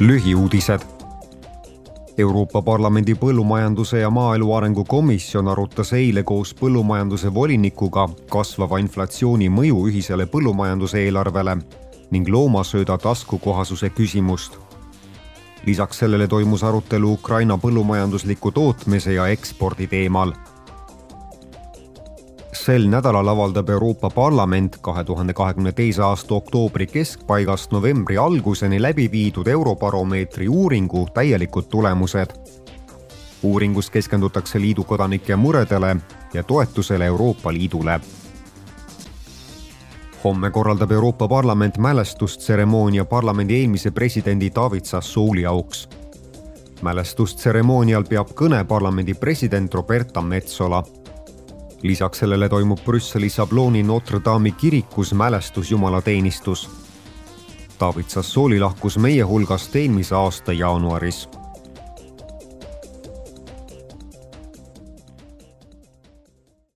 lühiuudised. Euroopa Parlamendi põllumajanduse ja maaelu arengu komisjon arutas eile koos põllumajanduse volinikuga kasvava inflatsiooni mõju ühisele põllumajanduse eelarvele ning loomasööda taskukohasuse küsimust. lisaks sellele toimus arutelu Ukraina põllumajandusliku tootmise ja ekspordi teemal sel nädalal avaldab Euroopa Parlament kahe tuhande kahekümne teise aasta oktoobri keskpaigast novembri alguseni läbi viidud Eurobaromeetri uuringu täielikud tulemused. uuringus keskendutakse liidu kodanike muredele ja toetusele Euroopa Liidule. homme korraldab Euroopa Parlament mälestustseremoonia parlamendi eelmise presidendi David Sassooli auks mälestustseremoonial peab kõne parlamendi president Roberta Metsola lisaks sellele toimub Brüsseli Sablooni Notre Dame'i kirikus mälestusjumalateenistus. David Sassooli lahkus meie hulgast eelmise aasta jaanuaris